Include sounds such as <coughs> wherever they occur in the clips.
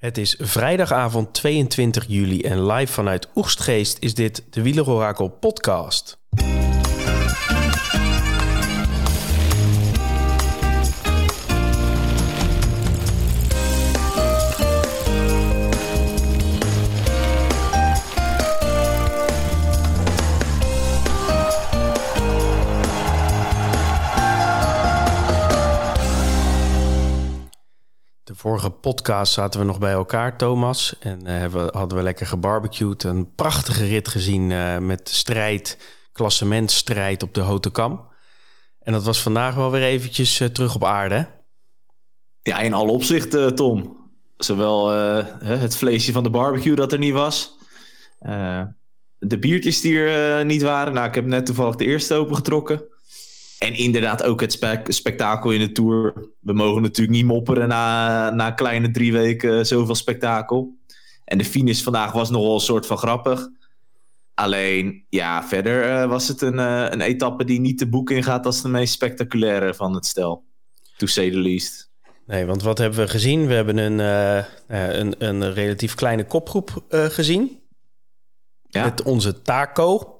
Het is vrijdagavond 22 juli en live vanuit Oegstgeest is dit de Wielerorakel podcast. Vorige podcast zaten we nog bij elkaar, Thomas. En eh, hadden we lekker gebarbecued. Een prachtige rit gezien eh, met strijd, klassementstrijd op de Hote Kam. En dat was vandaag wel weer eventjes eh, terug op aarde. Ja, in alle opzichten, Tom. Zowel het vleesje van de barbecue dat er niet was. eh, de biertjes die er niet waren. Nou, ik heb net toevallig de eerste opengetrokken. En inderdaad ook het spek- spektakel in de Tour. We mogen natuurlijk niet mopperen na, na kleine drie weken zoveel spektakel. En de finish vandaag was nogal een soort van grappig. Alleen, ja, verder eh, was het een, eh, een etappe die niet de boek ingaat als de meest spectaculaire van het stel. To say the least. Nee, want wat hebben we gezien? We hebben een, eh, een, een relatief kleine kopgroep gezien. Ja. Met onze Taco.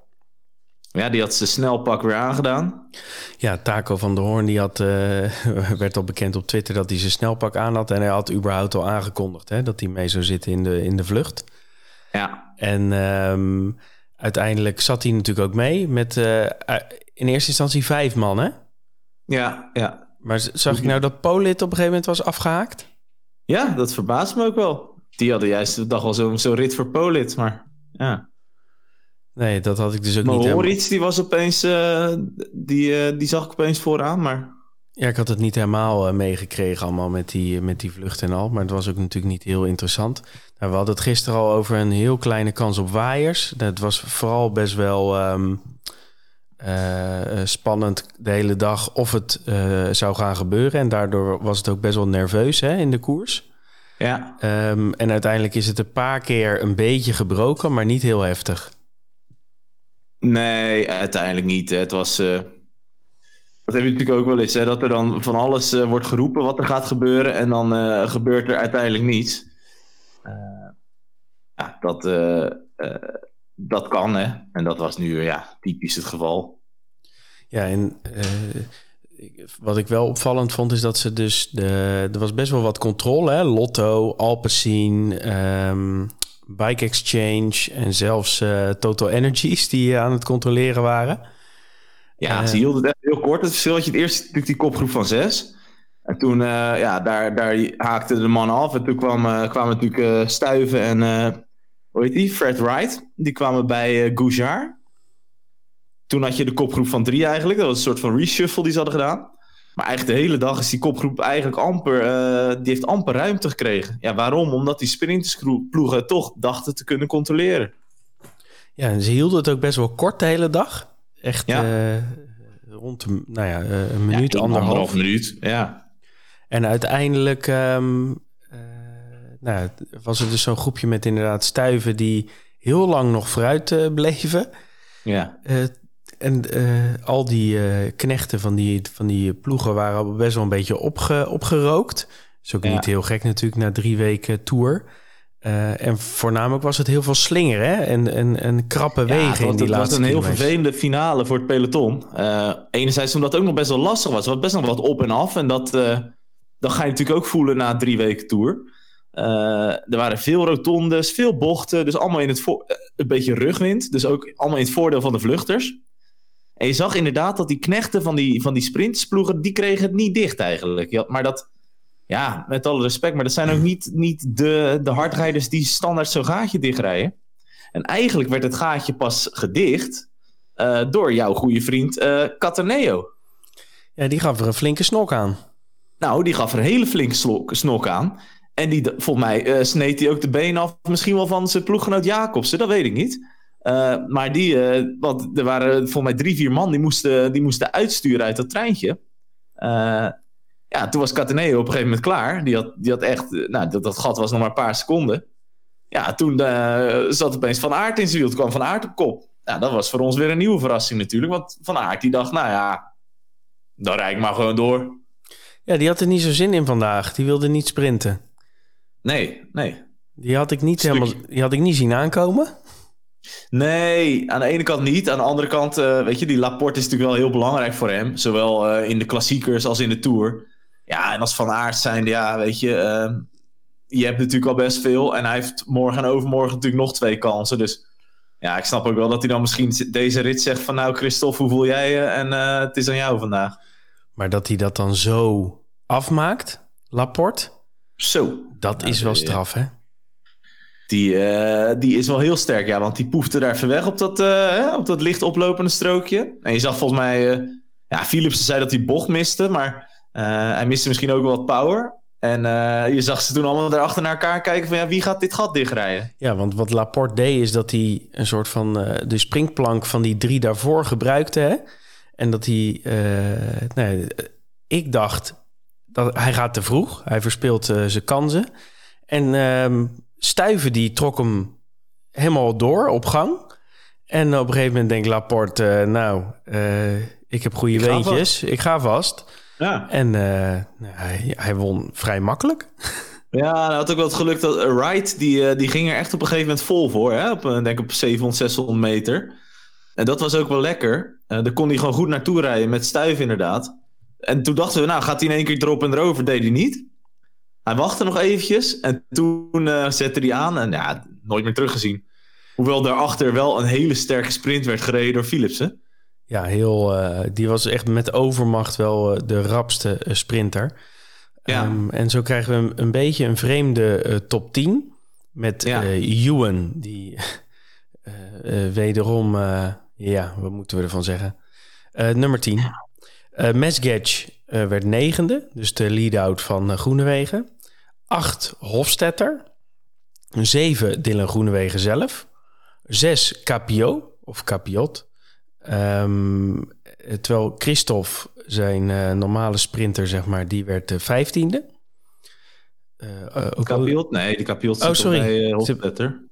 Ja, die had ze snel pak weer aangedaan. Ja, Taco van der Hoorn die had, eh, <laughs> werd al bekend op Twitter dat hij zijn snelpak aan had. En hij had überhaupt al aangekondigd hè, dat hij mee zou zitten in de, in de vlucht. Ja, En ehm, uiteindelijk zat hij natuurlijk ook mee met eh, in eerste instantie vijf man. Hè? ja, ja. Maar zag ik nou dat Polit op een gegeven moment was afgehaakt? Ja, dat verbaast me ook wel. Die hadden juist de dag al zo'n zo rit voor Polit, maar ja. Nee, dat had ik dus ook niet helemaal... Mohoric, die was opeens, eh, die, eh, die zag ik opeens vooraan, maar Ja, ik had het niet helemaal eh, meegekregen allemaal met die, met die vlucht en al. Maar het was ook natuurlijk niet heel interessant. Nou, we hadden het gisteren al over een heel kleine kans op waaiers. Dat was vooral best wel ehm, eh, eh, spannend de hele dag of het zou gaan gebeuren. En daardoor was het ook best wel nerveus hè, in de koers. ja. Ehm, en uiteindelijk is het een paar keer een beetje gebroken, maar niet heel heftig. Nee, uiteindelijk niet. Het was. eh, dat heb je natuurlijk ook wel eens, hè, dat er dan van alles eh, wordt geroepen wat er gaat gebeuren en dan eh, gebeurt er uiteindelijk niets. Ja, dat, dat kan, hè. En dat was nu ja, typisch het geval. Ja, en wat ik wel opvallend vond is dat ze dus... De, er was best wel wat controle, hè? Lotto, Alpecin, ehm, Bike Exchange... en zelfs eh, Total Energies die eh, aan het controleren waren. Ja, Eh. ze hielden het echt heel kort. Het verschil had je het eerst natuurlijk die kopgroep van zes. En toen, ja, daar, daar haakte de man af. En toen kwam, kwamen natuurlijk Stuiven en, hoe heet die? Fred Wright. Die kwamen bij eh Goujar. Toen had je de kopgroep van drie eigenlijk. Dat was een soort van reshuffle die ze hadden gedaan. Maar eigenlijk de hele dag is die kopgroep eigenlijk amper, eh, die heeft amper ruimte gekregen. Ja, waarom? Omdat die sprintersploegen toch dachten te kunnen controleren. Ja, en ze hielden het ook best wel kort de hele dag. Echt Ja. eh, rond een, nou ja, eh, een minuut, Ja, anderhalf. minuut, ja. En uiteindelijk ehm, eh, nou, was er dus zo'n groepje met inderdaad stuiven... die heel lang nog vooruit bleven... Ja. En eh, al die eh, knechten van die, van die ploegen waren al best wel een beetje opge, opgerookt. Is ook Ja. niet heel gek natuurlijk na drie weken tour. Eh, en voornamelijk was het heel veel slingeren hè? En, en, en krappe wegen in die het was laatste een heel kilometers. vervelende finale voor het peloton. Enerzijds omdat het ook nog best wel lastig was. Er was best nog wat op en af. En dat, dat ga je natuurlijk ook voelen na drie weken tour. Er waren veel rotondes, veel bochten. Dus allemaal in het een beetje rugwind. Dus ook allemaal in het voordeel van de vluchters. En je zag inderdaad dat die knechten van die, van die sprintersploegen... die kregen het niet dicht eigenlijk. Ja, maar dat... Ja, met alle respect, maar dat zijn ook niet, niet de, de hardrijders die standaard zo'n gaatje dichtrijden. En eigenlijk werd het gaatje pas gedicht eh, door jouw goede vriend eh Cataneo. Ja, die gaf er een flinke snok aan. Nou, die gaf er een hele flinke slok- snok aan. En die, volgens mij eh, sneed hij ook de benen af, misschien wel van zijn ploeggenoot Jacobsen, dat weet ik niet. Eh, maar die, eh, want er waren volgens mij drie, vier man die moesten, die moesten uitsturen uit dat treintje. Eh, ja, toen was Cataneo op een gegeven moment klaar. Die had, die had echt, nou, dat, dat gat was nog maar een paar seconden. Ja, toen zat opeens Van Aert in zijn wiel. Toen kwam Van Aert op kop. Nou, dat was voor ons weer een nieuwe verrassing natuurlijk. Want Van Aert die dacht, nou ja, dan rijd ik maar gewoon door. Ja, die had er niet zo zin in vandaag. Die wilde niet sprinten. Nee, nee. Die had ik niet, helemaal, die had ik niet zien aankomen. Nee, aan de ene kant niet. Aan de andere kant, uh, weet je, die Laporte is natuurlijk wel heel belangrijk voor hem. Zowel uh, in de klassiekers als in de Tour. Ja, en als Van Aert zijn, ja, weet je... Uh, je hebt natuurlijk al best veel. En hij heeft morgen en overmorgen natuurlijk nog twee kansen. Dus ja, ik snap ook wel dat hij dan misschien deze rit zegt van... Nou, Christophe, hoe voel jij je? En het is aan jou vandaag. Maar dat hij dat dan zo afmaakt, Laporte... Zo. Dat is wel straf, hè? Die, uh, die is wel heel sterk, ja. Want die poefde daar even weg op dat, uh, op dat licht oplopende strookje. En je zag volgens mij... Uh, ja, Philips zei dat hij bocht miste, maar hij miste misschien ook wel wat power. En je zag ze toen allemaal daarachter naar elkaar kijken van... Ja, wie gaat dit gat dichtrijden? Ja, want wat Laporte deed is dat hij een soort van... de springplank van die drie daarvoor gebruikte, hè? En dat hij... nee, ik dacht... Dat hij gaat te vroeg. Hij verspeelt zijn kansen. En... Ehm, Stuiven die trok hem helemaal door op gang. En op een gegeven moment denkt Laporte, uh, nou, uh, ik heb goede weentjes, ik ga vast. Ja. En uh, hij, hij, won vrij makkelijk. <laughs> Ja, hij had ook wel het geluk dat Wright, die, die ging er echt op een gegeven moment vol voor. Hè? Op, denk ik op 700, 600 meter. En dat was ook wel lekker. daar kon hij gewoon goed naartoe rijden met Stuiven inderdaad. En toen dachten we, nou gaat hij in één keer erop en erover. Deed hij niet. Hij wachtte nog eventjes en toen uh, zette hij aan en ja, nooit meer teruggezien. Hoewel daarachter wel een hele sterke sprint werd gereden door Philipsen. Ja, heel, uh, die was echt met overmacht wel uh, de rapste sprinter. Ja. Um, en zo krijgen we een, een beetje een vreemde top 10 met ja. Ewan, die <laughs> wederom, ja, wat moeten we ervan zeggen? nummer 10. Uh, Mesgage uh, werd negende, dus de lead-out van uh, Groenewegen. Acht Hofstetter. Zeven Dylan Groenewegen zelf. Zes Capio, of Capiot. Um, terwijl Christophe, zijn normale sprinter, zeg maar, die werd de vijftiende. Capiot? Nee, die Capiot oh, sorry. bij Hofstetter.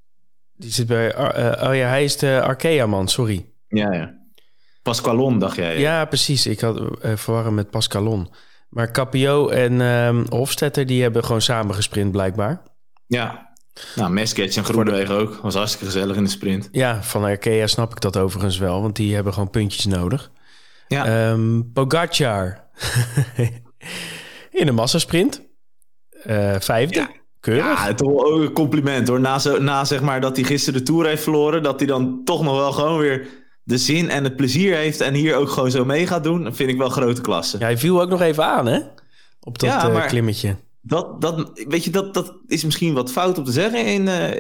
Die zit bij... oh ja, hij is de Arkea-man, sorry. Ja, ja. Pascalon, dacht jij? Ja, precies. Ik had uh, verwarren met Pascalon. Maar Capio en um, Hofstetter, die hebben gewoon samen gesprint blijkbaar. Ja. Nou, Mesketch en Groenewegen ook. Was hartstikke gezellig in de sprint. Ja, van Arkea snap ik dat overigens wel. Want die hebben gewoon puntjes nodig. Ja. Um, Pogacar. <laughs> in een massasprint. Uh, vijfde. Ja. Keurig. Ja, toch ook een compliment hoor. Na, zo, na zeg maar dat hij gisteren de Tour heeft verloren... dat hij dan toch nog wel gewoon weer de zin en het plezier heeft en hier ook gewoon zo mee gaat doen, vind ik wel grote klasse. Ja, hij viel ook nog even aan, hè? Op dat ja, uh, klimmetje. Dat, dat, weet je, dat, dat is misschien wat fout om te zeggen in, uh,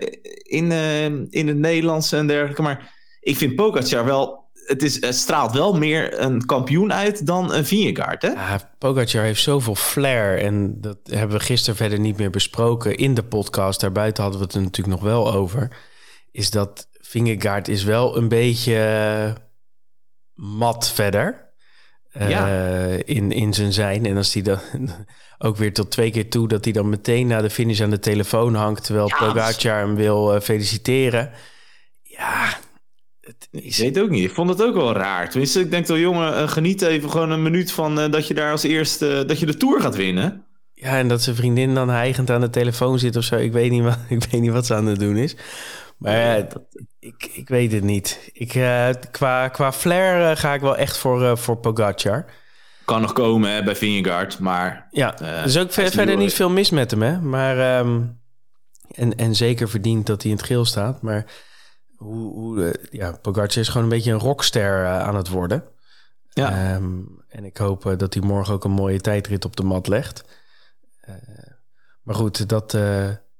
in, uh, in het Nederlands en dergelijke. Maar ik vind Pogacar wel... Het, is, het straalt wel meer een kampioen uit dan een Vingegaard, hè? Ja, Pogacar heeft zoveel flair. En dat hebben we gisteren verder niet meer besproken in de podcast. Daarbuiten hadden we het er natuurlijk nog wel over. Is dat Vingegaard is wel een beetje mat verder. Ja. Uh, in, in zijn zijn. En als hij dan <laughs> ook weer tot twee keer toe... dat hij dan meteen na de finish aan de telefoon hangt... terwijl ja, Pogacar hem wil uh, feliciteren. Ja, het is... Ik weet ook niet. Ik vond het ook wel raar. Tenminste, ik denk wel, jongen, uh, geniet even gewoon een minuut van... dat je daar als eerste... dat je de Tour gaat winnen. Ja, en dat zijn vriendin dan hijgend aan de telefoon zit of zo. Ik weet niet wat, <laughs> ik weet niet wat ze aan het doen is. Maar ja, dat, ik, ik weet het niet. Ik, uh, qua, qua flair uh, ga ik wel echt voor, uh, voor Pogacar. Kan nog komen hè, bij Vingegaard, maar... Ja, er is ook ver, verder niet veel mis met hem, hè. Maar, um, en, en zeker verdient dat hij in het geel staat. Maar hoe, hoe, ja, Pogacar is gewoon een beetje een rockster aan het worden. Ja. Um, en ik hoop dat hij morgen ook een mooie tijdrit op de mat legt. maar goed, dat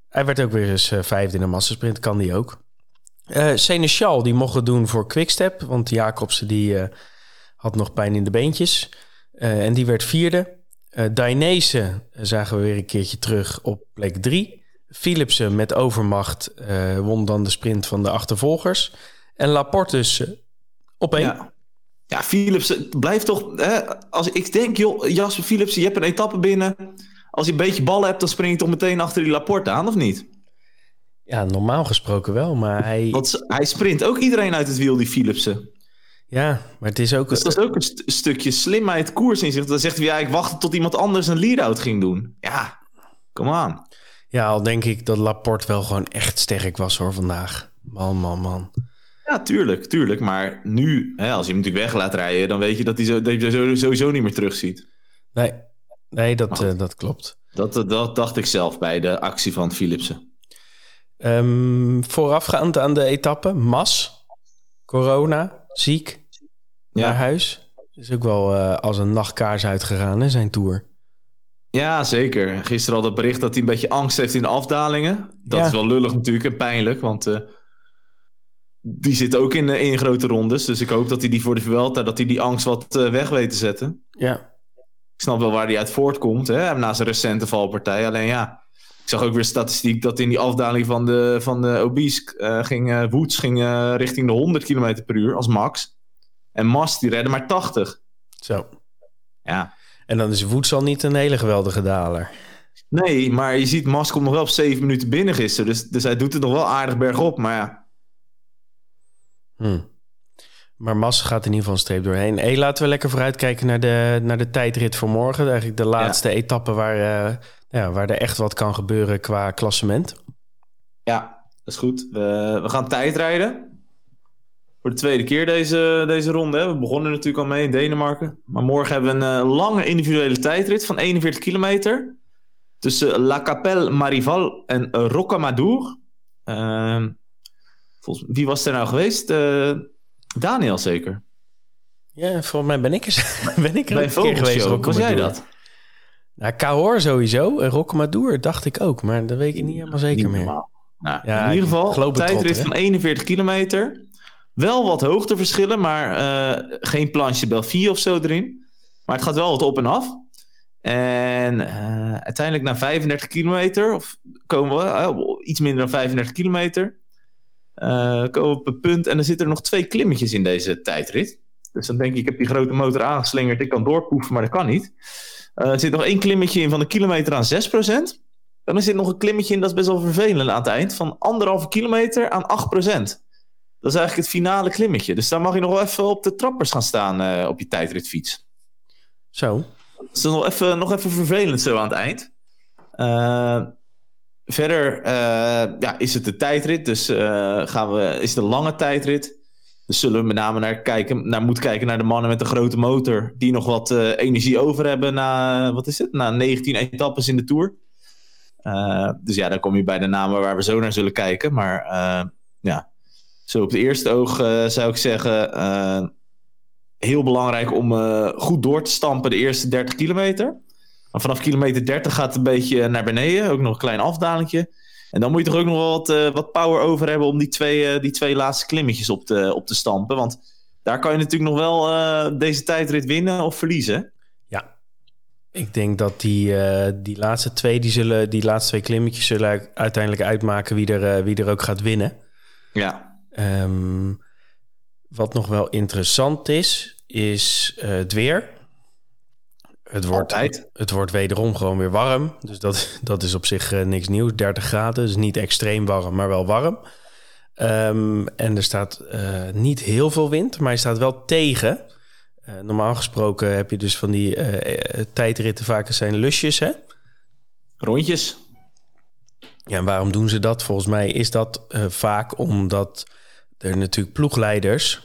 hij werd ook weer eens vijfde in de massasprint, kan die ook. Uh, Seneschal, die mocht het doen voor Quickstep, want Jacobsen die uh, had nog pijn in de beentjes. Uh, en die werd vierde. Uh, Dainese zagen we weer een keertje terug op plek drie. Philipsen met overmacht won dan de sprint van de achtervolgers. En Laporte dus op één. Ja. Ja, Philipsen blijft toch... Hè, als ik denk, joh, Jasper Philipsen, je hebt een etappe binnen als je een beetje ballen hebt, dan spring je toch meteen achter die Laporte aan, of niet? Ja, normaal gesproken wel, maar hij... Want hij sprint ook iedereen uit het wiel, die Philipsen. Ja, maar het is ook... Dus dat is ook een st stukje slimheid, koers in zich. Dan zegt hij, ja, ik wachtte tot iemand anders een lead-out ging doen. Ja, kom aan. Ja, al denk ik dat Laporte wel gewoon echt sterk was hoor vandaag. Man, man, man. Ja, tuurlijk, tuurlijk. Maar nu, hè, als je hem natuurlijk weg laat rijden, dan weet je dat hij, zo, dat je sowieso niet meer terugziet. Nee, nee dat, uh, dat klopt. Dat, dat dacht ik zelf bij de actie van Philipsen. Um, voorafgaand aan de etappe, Mas, corona, ziek, ja. naar huis. Is ook wel uh, als een nachtkaars uitgegaan, hè, zijn tour. Ja, zeker. Gisteren al dat bericht dat hij een beetje angst heeft in de afdalingen. Dat ja. is wel lullig natuurlijk en pijnlijk, want uh, die zit ook in, in grote rondes. Dus ik hoop dat hij die voor de Vuelta, dat hij die angst wat uh, weg weet te zetten. Ja. Ik snap wel waar hij uit voortkomt, hè, na zijn recente valpartij. Alleen ja, ik zag ook weer statistiek dat in die afdaling van de, van de Obese uh, ging uh, Woods ging, uh, richting de 100 km per uur als max. En Mas die redde maar 80. Zo. Ja. En dan is Woods al niet een hele geweldige daler. Nee, maar je ziet Mas komt nog wel op 7 minuten binnen gisteren. Dus, dus hij doet het nog wel aardig bergop. Maar ja. Hmm. Maar Mas gaat in ieder geval een streep doorheen. Hey, laten we lekker vooruitkijken naar de, naar de tijdrit voor morgen. Eigenlijk de laatste ja. etappe waar, ja, waar er echt wat kan gebeuren qua klassement. Ja, dat is goed. We, we gaan tijdrijden. Voor de tweede keer deze, deze ronde. Hè. We begonnen natuurlijk al mee in Denemarken. Maar morgen hebben we een uh, lange individuele tijdrit van 41 kilometer. Tussen La Capelle Marival en Rocamadour. Uh, volgens, wie was er nou geweest? Uh, Daniel zeker? Ja, volgens mij ben ik er, <laughs> ben ik er een keer geweest. Was jij dat? Nou, Cahor sowieso. En Rocamadour dacht ik ook. Maar dat weet ik niet helemaal zeker meer. Nou, ja, in ieder geval, tijdrit van 41 kilometer. Wel wat hoogteverschillen, maar uh, geen planche Belfie of zo erin. Maar het gaat wel wat op en af. En uh, uiteindelijk na 35 kilometer, of komen we uh, iets minder dan 35 kilometer, komen we op een punt en er zitten er nog twee klimmetjes in deze tijdrit. Dus dan denk ik, ik heb die grote motor aangeslingerd, ik kan doorpoeven, maar dat kan niet. Er zit nog één klimmetje in van een kilometer aan 6%. En er zit nog een klimmetje in, dat is best wel vervelend aan het eind, van anderhalve kilometer aan 8%. Dat is eigenlijk het finale klimmetje. Dus daar mag je nog wel even op de trappers gaan staan uh, op je tijdritfiets. Zo. Dat is nog even, nog even vervelend zo aan het eind. Uh, verder uh, ja, is het de tijdrit. Dus gaan we, is het een lange tijdrit. Dus zullen we met name naar, kijken, naar moeten kijken naar de mannen met de grote motor. Die nog wat energie over hebben na, wat is het? na 19 etappes in de Tour. dus ja, dan kom je bij de namen waar we zo naar zullen kijken. Maar ja, zo op het eerste oog zou ik zeggen, heel belangrijk om goed door te stampen de eerste 30 kilometer. Maar vanaf kilometer 30 gaat het een beetje naar beneden, ook nog een klein afdalingje. En dan moet je toch ook nog wel wat, wat power over hebben om die twee, die twee laatste klimmetjes op te, op te stampen. Want daar kan je natuurlijk nog wel deze tijdrit winnen of verliezen. Ja, ik denk dat die, die laatste twee, die, zullen, die laatste twee klimmetjes zullen uiteindelijk uitmaken wie er, wie er ook gaat winnen. Ja, Um, wat nog wel interessant is, is het weer. Het wordt, Altijd. het wordt wederom gewoon weer warm. Dus dat, <laughs> dat is op zich uh, niks nieuws. 30 graden, dus niet extreem warm, maar wel warm. Um, en er staat uh, niet heel veel wind, maar hij staat wel tegen. normaal gesproken heb je dus van die tijdritten vaak zijn lusjes, hè? Rondjes. Ja, en waarom doen ze dat? Volgens mij is dat vaak omdat er natuurlijk ploegleiders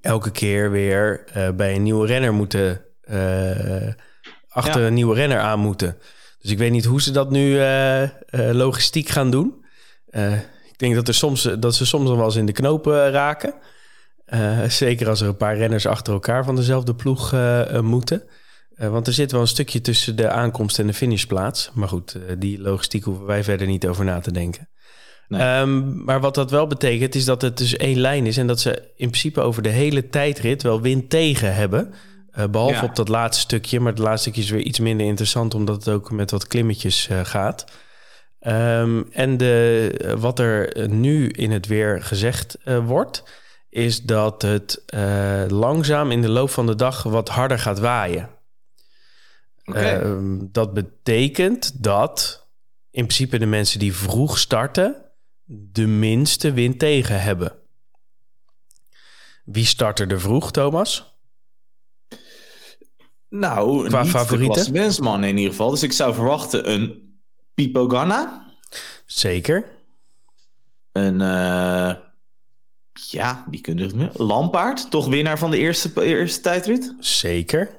elke keer weer bij een nieuwe renner moeten achter ja. een nieuwe renner aan moeten. Dus ik weet niet hoe ze dat nu uh, logistiek gaan doen. ik denk dat, er soms, dat ze soms nog wel eens in de knopen raken. zeker als er een paar renners achter elkaar van dezelfde ploeg moeten. want er zit wel een stukje tussen de aankomst en de finishplaats. Maar goed, die logistiek hoeven wij verder niet over na te denken. Nee. Um, maar wat dat wel betekent, is dat het dus één lijn is en dat ze in principe over de hele tijdrit wel wind tegen hebben. Uh, behalve ja. op dat laatste stukje, maar het laatste stukje is weer iets minder interessant, omdat het ook met wat klimmetjes uh, gaat. Um, en de, wat er nu in het weer gezegd uh, wordt, is dat het langzaam in de loop van de dag wat harder gaat waaien. Okay. Um, dat betekent dat in principe de mensen die vroeg starten, de minste wind tegen hebben. Wie start er vroeg, Thomas? Nou, Qua de mensman in ieder geval. Dus ik zou verwachten een Pipo Ganna. Zeker. En uh, ja, die kunnen het Lampaard, toch winnaar van de eerste, eerste tijdrit? Zeker.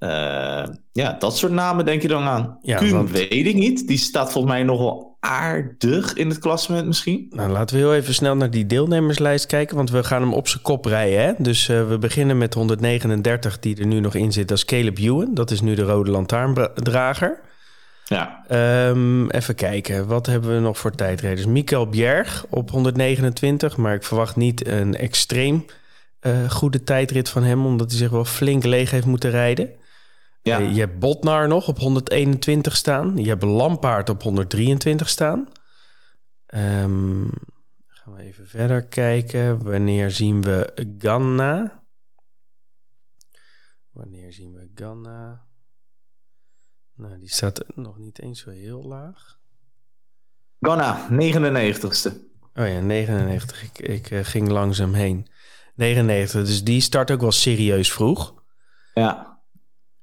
Uh, ja, dat soort namen denk je dan aan. Ja, Kuhn want- weet ik niet. Die staat volgens mij nog wel aardig in het klassement misschien. Nou, laten we heel even snel naar die deelnemerslijst kijken, want we gaan hem op zijn kop rijden. Hè? Dus eh, we beginnen met 139 die er nu nog in zit. Dat is Caleb Ewan, dat is nu de rode lantaarndrager. Ja, Ehm, even kijken, wat hebben we nog voor tijdrijders? Mikael Bjerg op 129, maar ik verwacht niet een extreem eh, goede tijdrit van hem, omdat hij zich wel flink leeg heeft moeten rijden. Ja. Eh, je hebt Botnar nog op 121 staan. Je hebt Lampaard op 123 staan. Ehm, gaan we even verder kijken. Wanneer zien we Ganna? Wanneer zien we Ganna? Nou, die staat nog niet eens zo heel laag. Ganna, 99ste. Oh ja, 99. Ik, ik eh, ging langzaam heen. 99, dus die start ook wel serieus vroeg. Ja.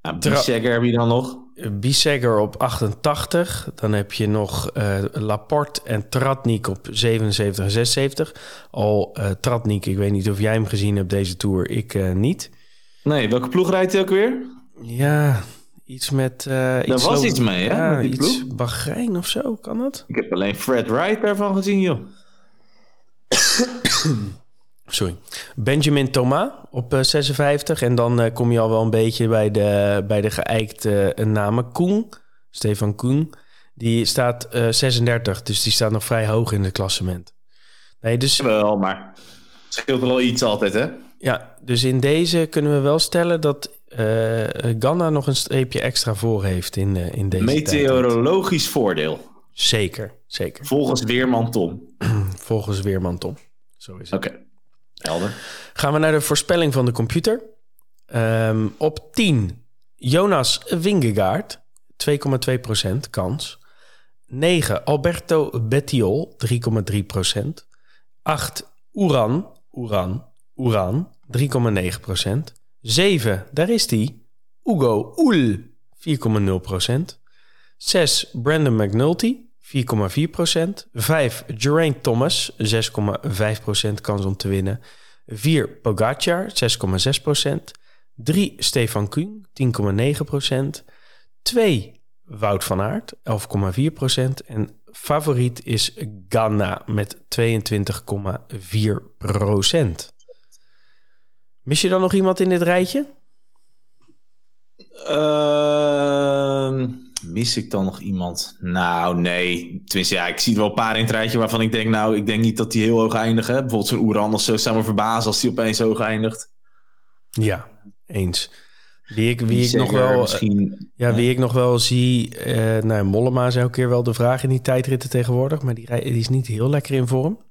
Ja Tra- Biesegger heb je dan nog. Bissegger op 88. Dan heb je nog eh, Laporte en Tratnik op 77 en 76. Al eh Tratnik, ik weet niet of jij hem gezien hebt deze Tour. Ik eh, niet. Nee, welke ploeg rijdt hij ook weer? Ja, iets met... Daar iets was iets mee, hè, Ja, met die iets ploeg? Bahrein of zo, kan dat? Ik heb alleen Fred Wright daarvan gezien, joh. <coughs> Sorry. Benjamin Thomas op eh, 56. En dan eh, kom je al wel een beetje bij de, bij de geëikte eh, namen. Koen, Stefan Koen, die staat eh, 36. Dus die staat nog vrij hoog in het klassement. Nee, dus, Wel, maar het scheelt wel iets altijd, hè? ja, dus in deze kunnen we wel stellen dat eh Ganna nog een streepje extra voor heeft in, eh, in deze tijd. Meteorologisch voordeel. Zeker, zeker. Volgens Weerman Tom. <clears throat> Volgens Weerman Tom. Zo is het. Oké, Gaan we naar de voorspelling van de computer. Ehm, op 10, Jonas Wingegaard, 2,2% kans. 9, Alberto Bettiol, 3,3%. 8, Uran, Uran, Uran, 3,9%. 7, daar is die, Hugo Oel, 4,0%. 6, Brandon McNulty, 4,4%. 5, Geraint Thomas, 6,5% kans om te winnen. 4, Pogacar, 6,6%. 3, Stefan Kuhn, 10,9%. 2, Wout van Aert, 11,4%. En favoriet is Ganna met 22,4%. Mis je dan nog iemand in dit rijtje? Ehm, mis ik dan nog iemand? Nou, nee. Tenminste, ja, ik zie wel een paar in het rijtje waarvan ik denk, nou, ik denk niet dat die heel hoog eindigen. Bijvoorbeeld zo'n Oeran of zo, zou me verbazen als die opeens hoog eindigt. Ja, eens. Wie ik, wie ik nog wel... Misschien, Ja, wie ik nog wel zie, eh nou, Mollema is elke keer wel de vraag in die tijdritten tegenwoordig, maar die, die is niet heel lekker in vorm.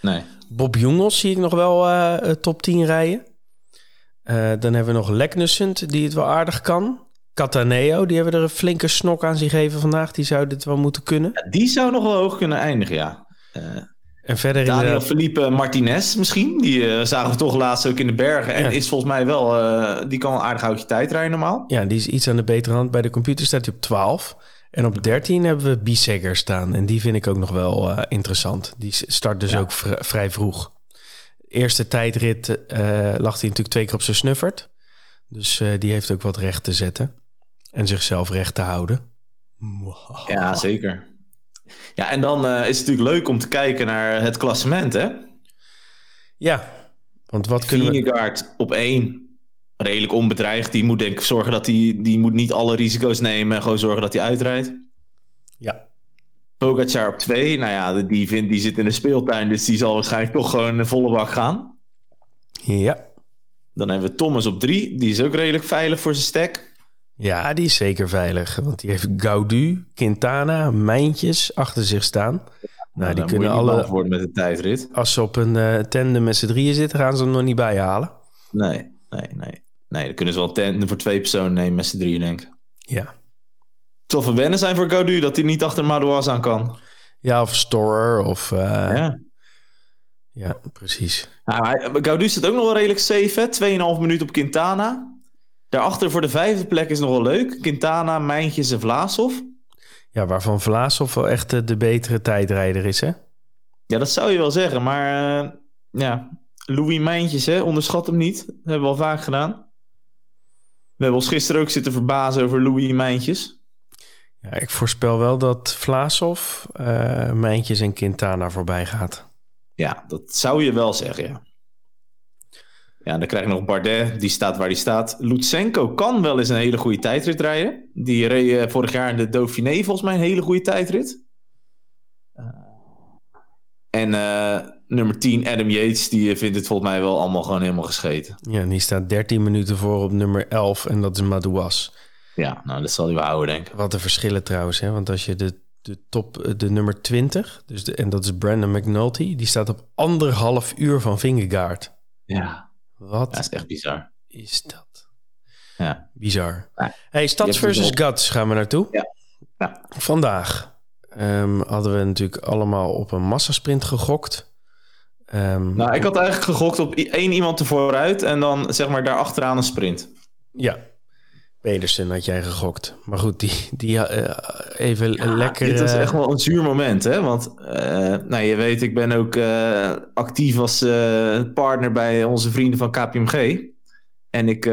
nee. Bob Jongels zie ik nog wel eh, eh, top 10 rijden. Dan hebben we nog Leknussend, die het wel aardig kan. Cataneo, die hebben er een flinke snok aan zich gegeven vandaag. Die zou dit wel moeten kunnen. Ja, die zou nog wel hoog kunnen eindigen, ja. Eh, En verder Daniel inderdaad... Felipe Martinez misschien. Die eh, zagen we toch laatst ook in de bergen. En Ja. is volgens mij wel... eh, die kan een aardig houtje tijd rijden normaal. Ja, die is iets aan de betere hand. Bij de computer staat hij op 12. En op 13 hebben we Bissegger staan. En die vind ik ook nog wel interessant. Die start dus Ja. ook vr- vrij vroeg. Eerste tijdrit lag hij natuurlijk twee keer op zijn snuffert. Dus die heeft ook wat recht te zetten. En zichzelf recht te houden. Ja, zeker. Ja, en dan eh, is het natuurlijk leuk om te kijken naar het klassement, hè? Ja, want wat kunnen we... Vingegaard op één. Redelijk onbedreigd. Die moet denk ik zorgen dat hij... Die moet niet alle risico's nemen en gewoon zorgen dat hij uitrijdt. Ja, Pogacar op twee. Nou ja, die, vindt, die zit in de speeltuin. Dus die zal waarschijnlijk toch gewoon een volle bak gaan. ja. Dan hebben we Thomas op drie. Die is ook redelijk veilig voor zijn stek. Ja, die is zeker veilig. Want die heeft Gaudu, Quintana, Mijntjes achter zich staan. Nou, die dan moet kunnen alle... worden met de tijdrit. Als ze op een eh tandem met z'n drieën zitten, gaan ze hem nog niet bijhalen. Nee, nee, nee. Nee, dan kunnen ze wel tenten voor twee personen nemen met z'n drieën, denk ik. Ja. Van wennen zijn voor Gaudu dat hij niet achter Madouas aan kan. Ja, of Storer of... eh, ja. Ja. precies. Nou, Gaudu staat ook nog wel redelijk safe, hè? 2,5 minuut op Quintana. Daarachter voor de vijfde plek is nog wel leuk. Quintana, Mijntjes en Vlaashoff. Ja, waarvan Vlaasov wel echt de, de betere tijdrijder is, hè? Ja, dat zou je wel zeggen. Maar uh, ja, Louis Mijntjes, hè, onderschat hem niet. Dat hebben we al vaak gedaan. We hebben ons gisteren ook zitten verbazen over Louis Mijntjes. Ja, ik voorspel wel dat Vlaasov, uh, Mijntjes en Quintana voorbij gaat. Ja, dat zou je wel zeggen, ja. Ja, dan krijg je nog Bardet, die staat waar die staat. Lutsenko kan wel eens een hele goede tijdrit rijden. Die reed uh, vorig jaar in de Dauphiné volgens mij een hele goede tijdrit. Uh, en uh, nummer 10, Adam Yates, die vindt het volgens mij wel allemaal gewoon helemaal gescheten. Ja, en die staat 13 minuten voor op nummer 11 en dat is Madouas. Ja, nou dat zal hij wel houden, denk ik. Wat de verschillen trouwens, hè? want als je de, de top, de nummer 20, dus de, en dat is Brandon McNulty, die staat op anderhalf uur van Vingegaard. Ja, wat dat is echt bizar. Is dat? Ja. Bizar. Ja. Hey, Stads versus Guts gaan we naartoe. Ja. ja. Vandaag um, hadden we natuurlijk allemaal op een massasprint gegokt. Um, nou, ik had eigenlijk gegokt op één iemand ervooruit en dan zeg maar daar achteraan een sprint. Ja, Pedersen had jij gegokt. Maar goed, die, die uh, even ja, lekker... Dit was echt wel een zuur moment, hè? Want uh, nou, je weet, ik ben ook uh, actief als partner bij onze vrienden van KPMG. En ik,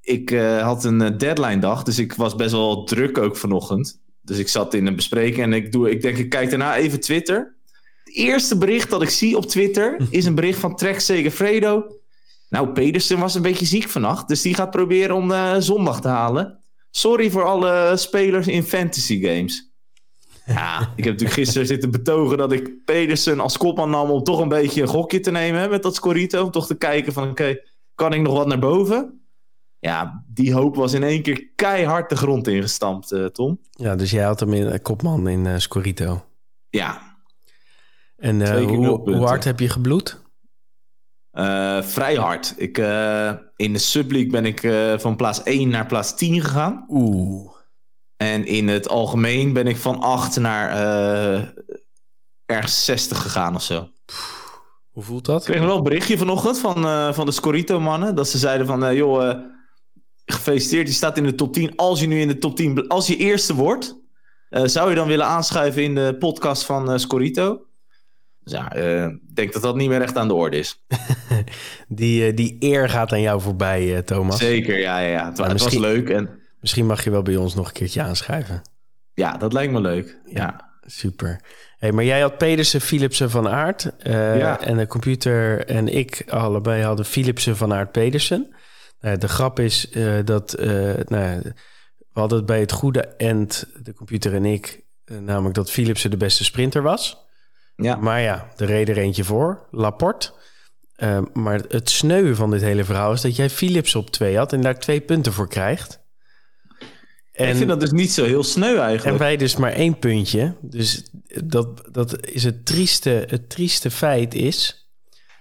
ik had een deadline dag, dus ik was best wel druk ook vanochtend. Dus ik zat in een bespreking en ik, doe, ik denk, ik kijk daarna even Twitter. Het eerste bericht dat ik zie op Twitter <laughs> is een bericht van Trek Segafredo. Nou, Pedersen was een beetje ziek vannacht, dus die gaat proberen om uh, zondag te halen. Sorry voor alle spelers in fantasy games. Ja, ik heb natuurlijk gisteren zitten betogen dat ik Pedersen als kopman nam om toch een beetje een gokje te nemen hè, met dat Scorito. Om toch te kijken van oké, kan ik nog wat naar boven? Ja, die hoop was in één keer keihard de grond ingestampt, uh, Tom. Ja, dus jij had hem in uh, kopman in uh, Scorito. Ja. En hoe, hoe hard heb je gebloed? Uh, vrij hard. Ik, uh, in de Subleague ben ik uh, van plaats 1 naar plaats 10 gegaan. Oeh. En in het algemeen ben ik van 8 naar ergens 60 gegaan of zo. Hoe voelt dat? Ik kreeg wel een berichtje vanochtend van, van de Scorito-mannen. Dat ze zeiden van, joh, gefeliciteerd, je staat in de top 10. Als je nu in de top 10, als je eerste wordt, zou je dan willen aanschuiven in de podcast van Scorito? Dus ja, ik denk dat dat niet meer echt aan de orde is. <laughs> die, die eer gaat aan jou voorbij, Thomas. Zeker, ja, ja, ja. Het, het was leuk. En... Misschien mag je wel bij ons nog een keertje aanschuiven. Ja, dat lijkt me leuk. Ja, ja. super. Hey, maar jij had Pedersen, Philipsen van Aert. Ja. En de computer en ik allebei hadden Philipsen van Aert Pedersen. De grap is dat nou, we hadden het bij het goede end, de computer en ik, namelijk dat Philipsen de beste sprinter was. Ja. Maar ja, er reed er eentje voor, Laporte. Uh, maar het sneu van dit hele verhaal is dat jij Philips op twee had en daar twee punten voor krijgt. En, ik vind dat dus niet zo heel sneu eigenlijk. En wij dus maar één puntje. Dus dat, dat is het trieste, het trieste feit is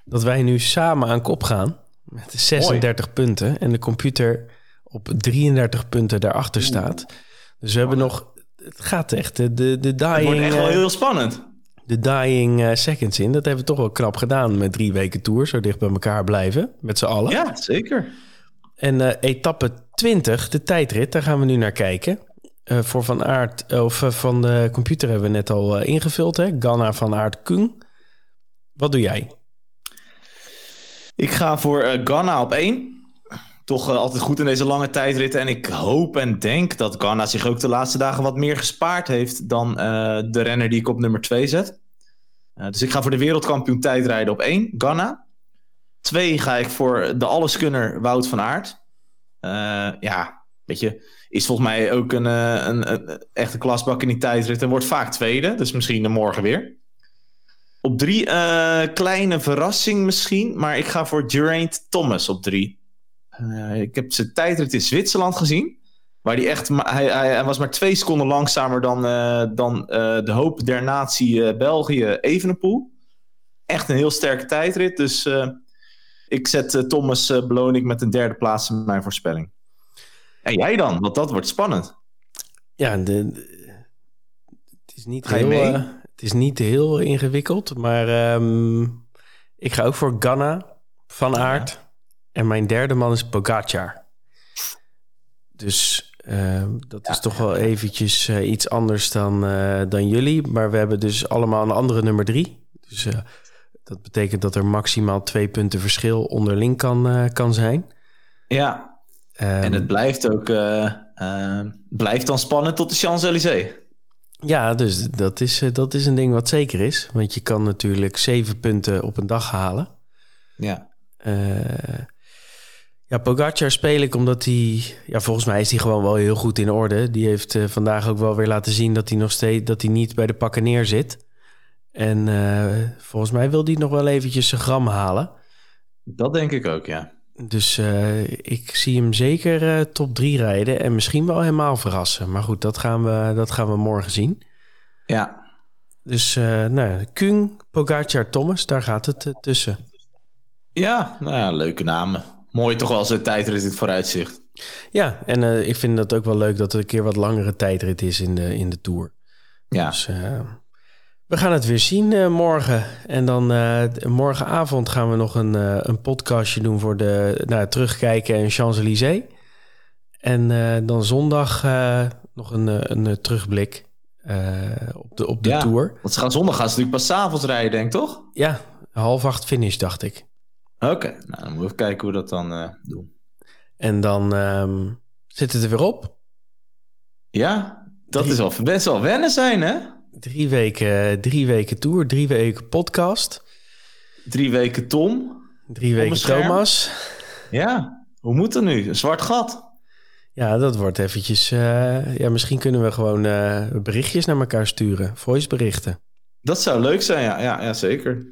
dat wij nu samen aan kop gaan met 36 Mooi. punten en de computer op 33 punten daarachter staat. Dus we hebben nog, het gaat echt, de, de, de dying... Het wordt echt wel heel spannend de dying uh, seconds in. Dat hebben we toch wel knap gedaan met drie weken tour. Zo dicht bij elkaar blijven, met z'n allen. Ja, zeker. En uh, etappe 20, de tijdrit, daar gaan we nu naar kijken. Uh, voor Van Aert, of van de computer hebben we net al ingevuld, hè? Ganna van Aert Kung. Wat doe jij? Ik ga voor Ganna op één. Toch altijd goed in deze lange tijdritten. En ik hoop en denk dat Ganna zich ook de laatste dagen wat meer gespaard heeft dan de renner die ik op nummer 2 zet. Uh, dus ik ga voor de wereldkampioen tijdrijden op één, Ganna. Twee ga ik voor de alleskunner Wout van Aert. Ja, weet je, is volgens mij ook een, een, een, echte klasbak in die tijdrit en wordt vaak tweede. Dus misschien morgen weer. Op drie, kleine verrassing misschien, maar ik ga voor Geraint Thomas op drie. Ik heb zijn tijdrit in Zwitserland gezien. Waar die echt, hij, hij, hij, was maar twee seconden langzamer dan, uh, dan uh, de hoop der natie België Evenepoel. Echt een heel sterke tijdrit. Dus ik zet Thomas beloon ik met een derde plaats in mijn voorspelling. En jij dan? Want dat wordt spannend. Ja, de, het, is niet heel, het is niet heel ingewikkeld. Maar um, ik ga ook voor Ganna van. Ja. En mijn derde man is Pogacar. Dus Ehm, dat is toch wel eventjes eh, iets anders dan, eh, dan jullie. Maar we hebben dus allemaal een andere nummer drie. Dus eh, dat betekent dat er maximaal twee punten verschil onderling kan, kan zijn. Ja, en het ehm, blijft ook blijft dan spannend tot de Champs-Élysées. Ja, dus dat is, dat is een ding wat zeker is. Want je kan natuurlijk zeven punten op een dag halen. Ja. Ja, Pogacar speel ik omdat hij... Ja, volgens mij is hij gewoon wel heel goed in orde. Die heeft uh, vandaag ook wel weer laten zien dat hij nog steeds... dat hij niet bij de pakken neer zit. En uh, volgens mij wil hij nog wel eventjes zijn gram halen. Dat denk ik ook, ja. Dus uh, ik zie hem zeker top 3 rijden en misschien wel helemaal verrassen. Maar goed, dat gaan we, dat gaan we morgen zien. Ja. Dus nou, Kung, Pogacar, Thomas, daar gaat het tussen. Ja, nou ja, leuke namen mooi toch wel zo'n tijdrit in het vooruitzicht. Ja, en uh, ik vind dat ook wel leuk dat er een keer wat langere tijdrit is in de, in de Tour. Ja. Dus, uh, we gaan het weer zien uh, morgen. En dan morgenavond gaan we nog een, een podcastje doen voor de nou, terugkijken en Champs-Élysées. En dan zondag nog een, een terugblik op de, op de ja, Tour. Want ze gaan zondag gaan ze natuurlijk pas avonds rijden, denk ik, toch? Ja, half acht finish, dacht ik. Oké, nou, dan moeten we even kijken hoe we dat dan uh, doen. En dan um, zit het er weer op. Ja, dat is al best wel wennen zijn, hè? Drie weken, drie weken tour, drie weken podcast. Drie weken Tom. Drie weken Thomas. Ja, hoe moet dat nu? Een zwart gat. Ja, dat wordt eventjes... Uh, ja, misschien kunnen we gewoon uh, berichtjes naar elkaar sturen. Voiceberichten. Dat zou leuk zijn, ja. Ja, ja zeker.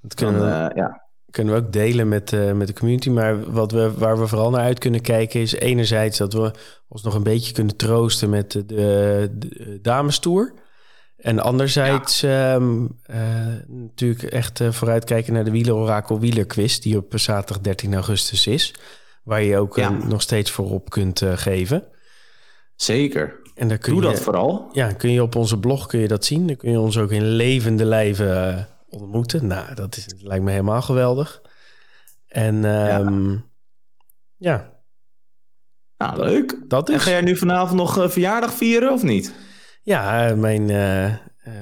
Dat kunnen Dan, we... ja kunnen we ook delen met, uh, met de community. Maar wat we, waar we vooral naar uit kunnen kijken is enerzijds dat we ons nog een beetje kunnen troosten met de, de, de damestoer. En anderzijds ja. um, uh, natuurlijk echt uh, vooruitkijken naar de wielerorakel wielerquiz... die op zaterdag 13 augustus is. Waar je ook ja. nog steeds voorop kunt geven. Zeker. En daar kun Doe je, dat vooral. Ja, kun je op onze blog kun je dat zien. Dan kun je ons ook in levende lijven ontmoeten. Nou, dat, is, lijkt me helemaal geweldig. En um, ja. ja. Nou, leuk. Dat is... En ga jij nu vanavond nog uh, verjaardag vieren of niet? Ja, mijn uh,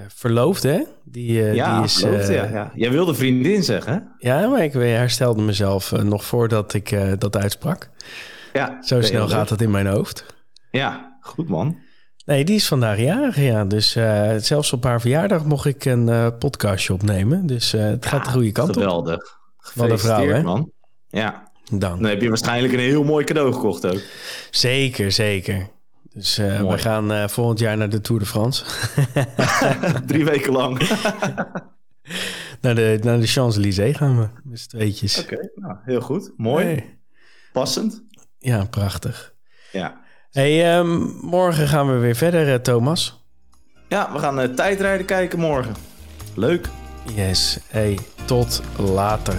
verloofde, die, ja, die is... Verloofde, ja, ja. Jij wilde vriendin zeggen, hè? Ja, maar ik herstelde mezelf nog voordat ik dat uitsprak. Ja. Zo snel gaat het in mijn hoofd. Ja, goed man. Nee, die is vandaag jarig, ja. Dus uh, zelfs op haar verjaardag mocht ik een uh, podcastje opnemen. Dus uh, het ja, gaat de goede kant geweldig. op. Geweldig. Wat een vrouw, hè? man. Ja. Dan. Dan heb je waarschijnlijk een heel mooi cadeau gekocht ook. Zeker, zeker. Dus we gaan volgend jaar naar de Tour de France. <laughs> Drie weken lang. <laughs> naar de, naar de Champs-Élysées gaan we, met z'n tweetjes. Oké, okay, nou, heel goed. Mooi. Hey. Passend. Ja, prachtig. Ja. Hey, um, morgen gaan we weer verder, uh, Thomas. Ja, we gaan uh, tijdrijden kijken morgen. Leuk. Yes. Hey, tot later.